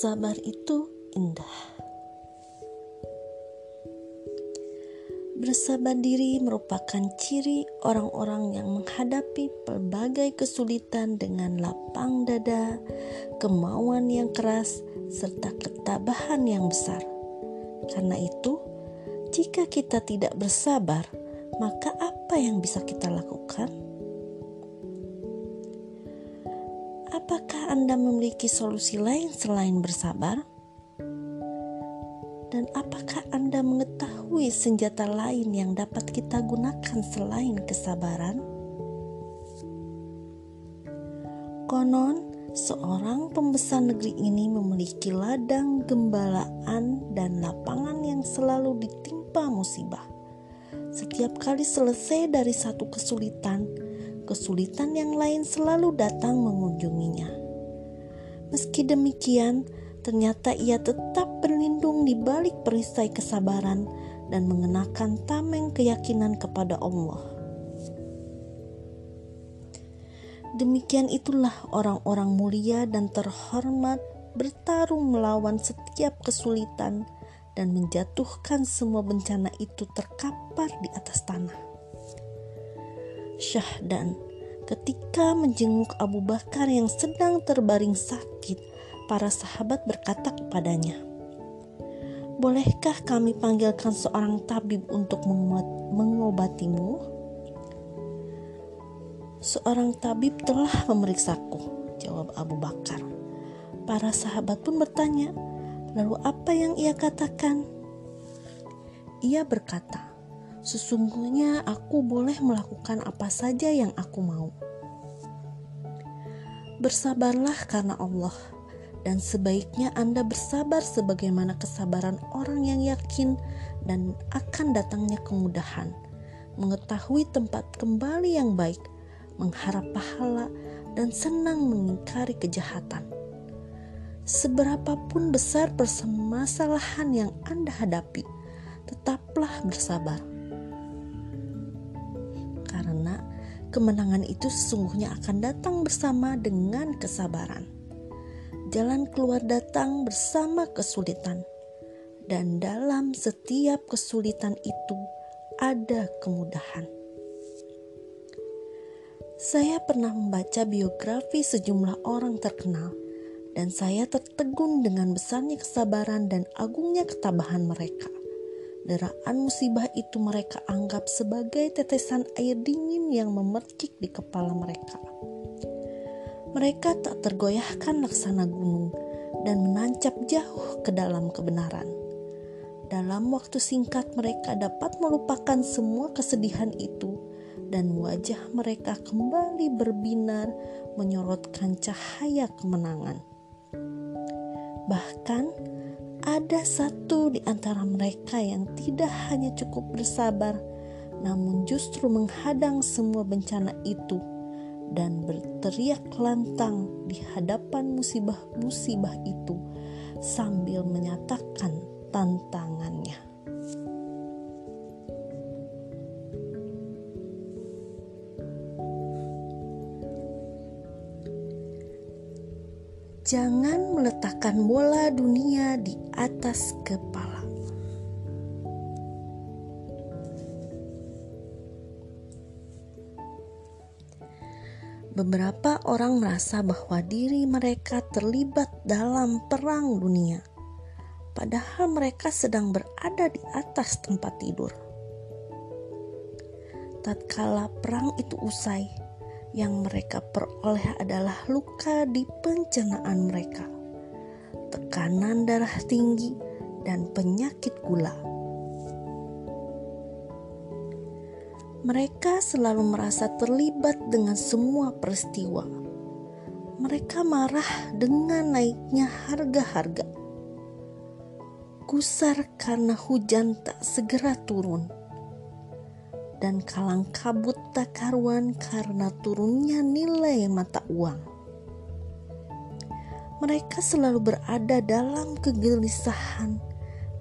Sabar itu indah. Bersabar diri merupakan ciri orang-orang yang menghadapi berbagai kesulitan dengan lapang dada, kemauan yang keras, serta ketabahan yang besar. Karena itu, jika kita tidak bersabar, maka apa yang bisa kita lakukan? Apakah Anda memiliki solusi lain selain bersabar? Dan apakah Anda mengetahui senjata lain yang dapat kita gunakan selain kesabaran? Konon, seorang pembesar negeri ini memiliki ladang gembalaan dan lapangan yang selalu ditimpa musibah. Setiap kali selesai dari satu kesulitan, kesulitan yang lain selalu datang mengunjunginya. Meski demikian, Ternyata ia tetap berlindung di balik perisai kesabaran dan mengenakan tameng keyakinan kepada Allah. Demikian itulah orang-orang mulia dan terhormat bertarung melawan setiap kesulitan dan menjatuhkan semua bencana itu terkapar di atas tanah. Syahdan ketika menjenguk Abu Bakar yang sedang terbaring sakit para sahabat berkata kepadanya, "Bolehkah kami panggilkan seorang tabib untuk mengobatimu?" "Seorang tabib telah memeriksaku," jawab Abu Bakar. Para sahabat pun bertanya, "Lalu apa yang ia katakan?" Ia berkata, "Sesungguhnya aku boleh melakukan apa saja yang aku mau." Bersabarlah karena Allah dan sebaiknya Anda bersabar sebagaimana kesabaran orang yang yakin dan akan datangnya kemudahan, mengetahui tempat kembali yang baik, mengharap pahala, dan senang mengingkari kejahatan. Seberapapun besar permasalahan yang Anda hadapi, tetaplah bersabar. Kemenangan itu sesungguhnya akan datang bersama dengan kesabaran jalan keluar datang bersama kesulitan, dan dalam setiap kesulitan itu ada kemudahan. Saya pernah membaca biografi sejumlah orang terkenal, dan saya tertegun dengan besarnya kesabaran dan agungnya ketabahan mereka. Deraan musibah itu mereka anggap sebagai tetesan air dingin yang memercik di kepala mereka mereka tak tergoyahkan laksana gunung dan menancap jauh ke dalam kebenaran. Dalam waktu singkat, mereka dapat melupakan semua kesedihan itu, dan wajah mereka kembali berbinar, menyorotkan cahaya kemenangan. Bahkan, ada satu di antara mereka yang tidak hanya cukup bersabar, namun justru menghadang semua bencana itu dan berteriak lantang di hadapan musibah-musibah itu sambil menyatakan tantangannya. Jangan meletakkan bola dunia di atas kepala. Beberapa orang merasa bahwa diri mereka terlibat dalam perang dunia, padahal mereka sedang berada di atas tempat tidur. Tatkala perang itu usai, yang mereka peroleh adalah luka di pencernaan mereka, tekanan darah tinggi, dan penyakit gula. Mereka selalu merasa terlibat dengan semua peristiwa. Mereka marah dengan naiknya harga-harga. Gusar karena hujan tak segera turun. Dan kalang kabut tak karuan karena turunnya nilai mata uang. Mereka selalu berada dalam kegelisahan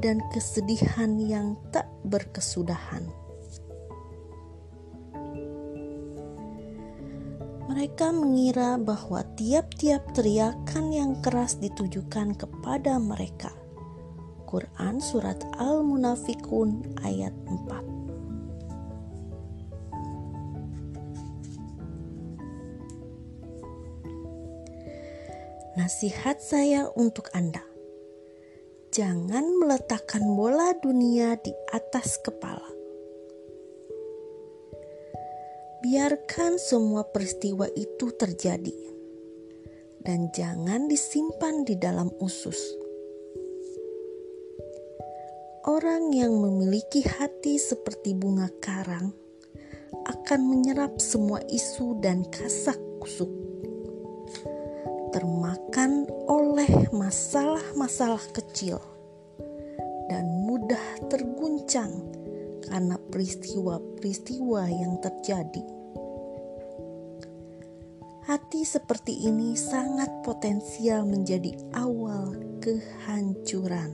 dan kesedihan yang tak berkesudahan Mereka mengira bahwa tiap-tiap teriakan yang keras ditujukan kepada mereka. Quran Surat Al-Munafikun ayat 4 Nasihat saya untuk Anda. Jangan meletakkan bola dunia di atas kepala. Biarkan semua peristiwa itu terjadi, dan jangan disimpan di dalam usus. Orang yang memiliki hati seperti bunga karang akan menyerap semua isu dan kasak kusuk termakan oleh masalah-masalah kecil dan mudah terguncang karena peristiwa-peristiwa yang terjadi. Hati seperti ini sangat potensial menjadi awal kehancuran.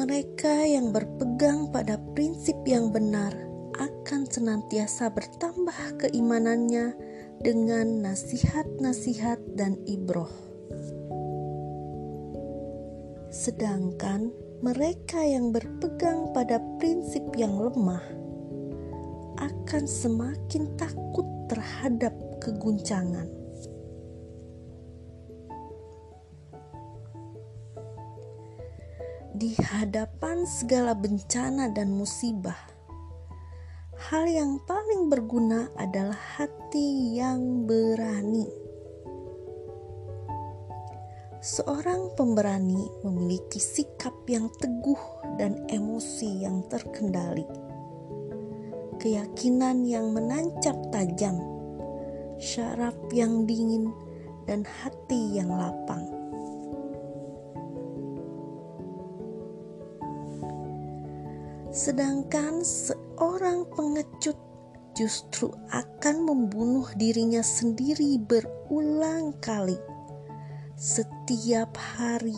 Mereka yang berpegang pada prinsip yang benar akan senantiasa bertambah keimanannya dengan nasihat-nasihat dan ibroh. Sedangkan mereka yang berpegang pada prinsip yang lemah akan semakin takut terhadap keguncangan. Di hadapan segala bencana dan musibah, hal yang paling berguna adalah hati yang berani. Seorang pemberani memiliki sikap yang teguh dan emosi yang terkendali, keyakinan yang menancap tajam, syaraf yang dingin, dan hati yang lapang. Sedangkan seorang pengecut justru akan membunuh dirinya sendiri berulang kali setiap hari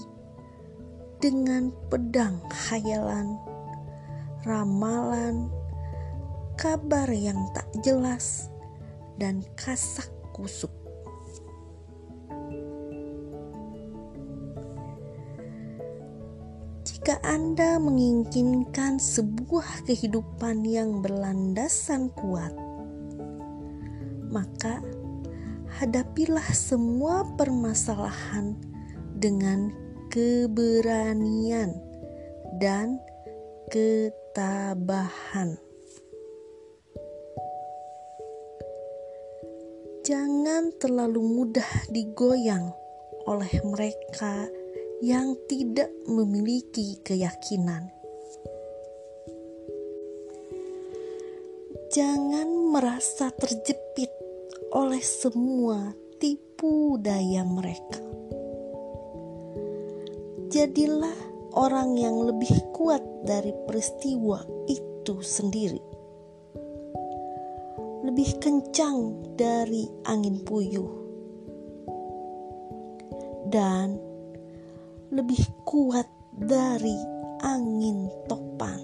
dengan pedang khayalan, ramalan, kabar yang tak jelas, dan kasak kusuk. Anda menginginkan sebuah kehidupan yang berlandasan kuat, maka hadapilah semua permasalahan dengan keberanian dan ketabahan. Jangan terlalu mudah digoyang oleh mereka yang tidak memiliki keyakinan. Jangan merasa terjepit oleh semua tipu daya mereka. Jadilah orang yang lebih kuat dari peristiwa itu sendiri. Lebih kencang dari angin puyuh. Dan lebih kuat dari angin topan.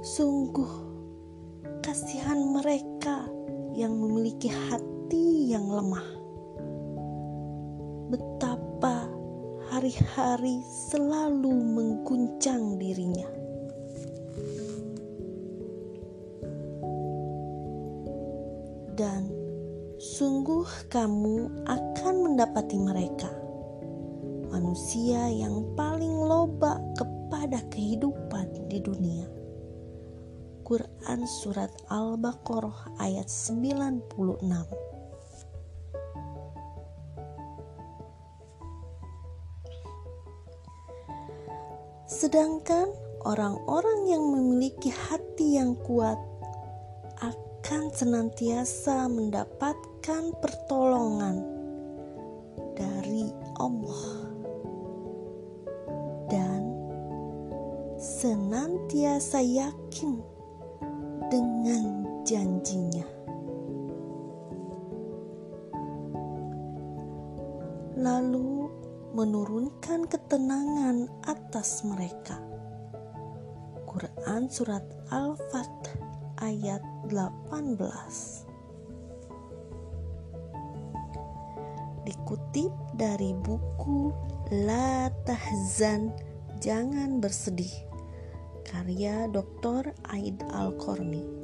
Sungguh, kasihan mereka yang memiliki hati yang lemah. Betapa hari-hari selalu mengguncang dirinya. Dan sungguh kamu akan mendapati mereka, manusia yang paling loba kepada kehidupan di dunia. Quran Surat Al-Baqarah ayat 96 Sedangkan orang-orang yang memiliki hati yang kuat akan senantiasa mendapatkan pertolongan dari Allah dan senantiasa yakin dengan janjinya. lalu menurunkan ketenangan atas mereka. Quran Surat Al-Fath ayat 18 Dikutip dari buku La Tahzan Jangan Bersedih karya Dr. Aid Al-Korni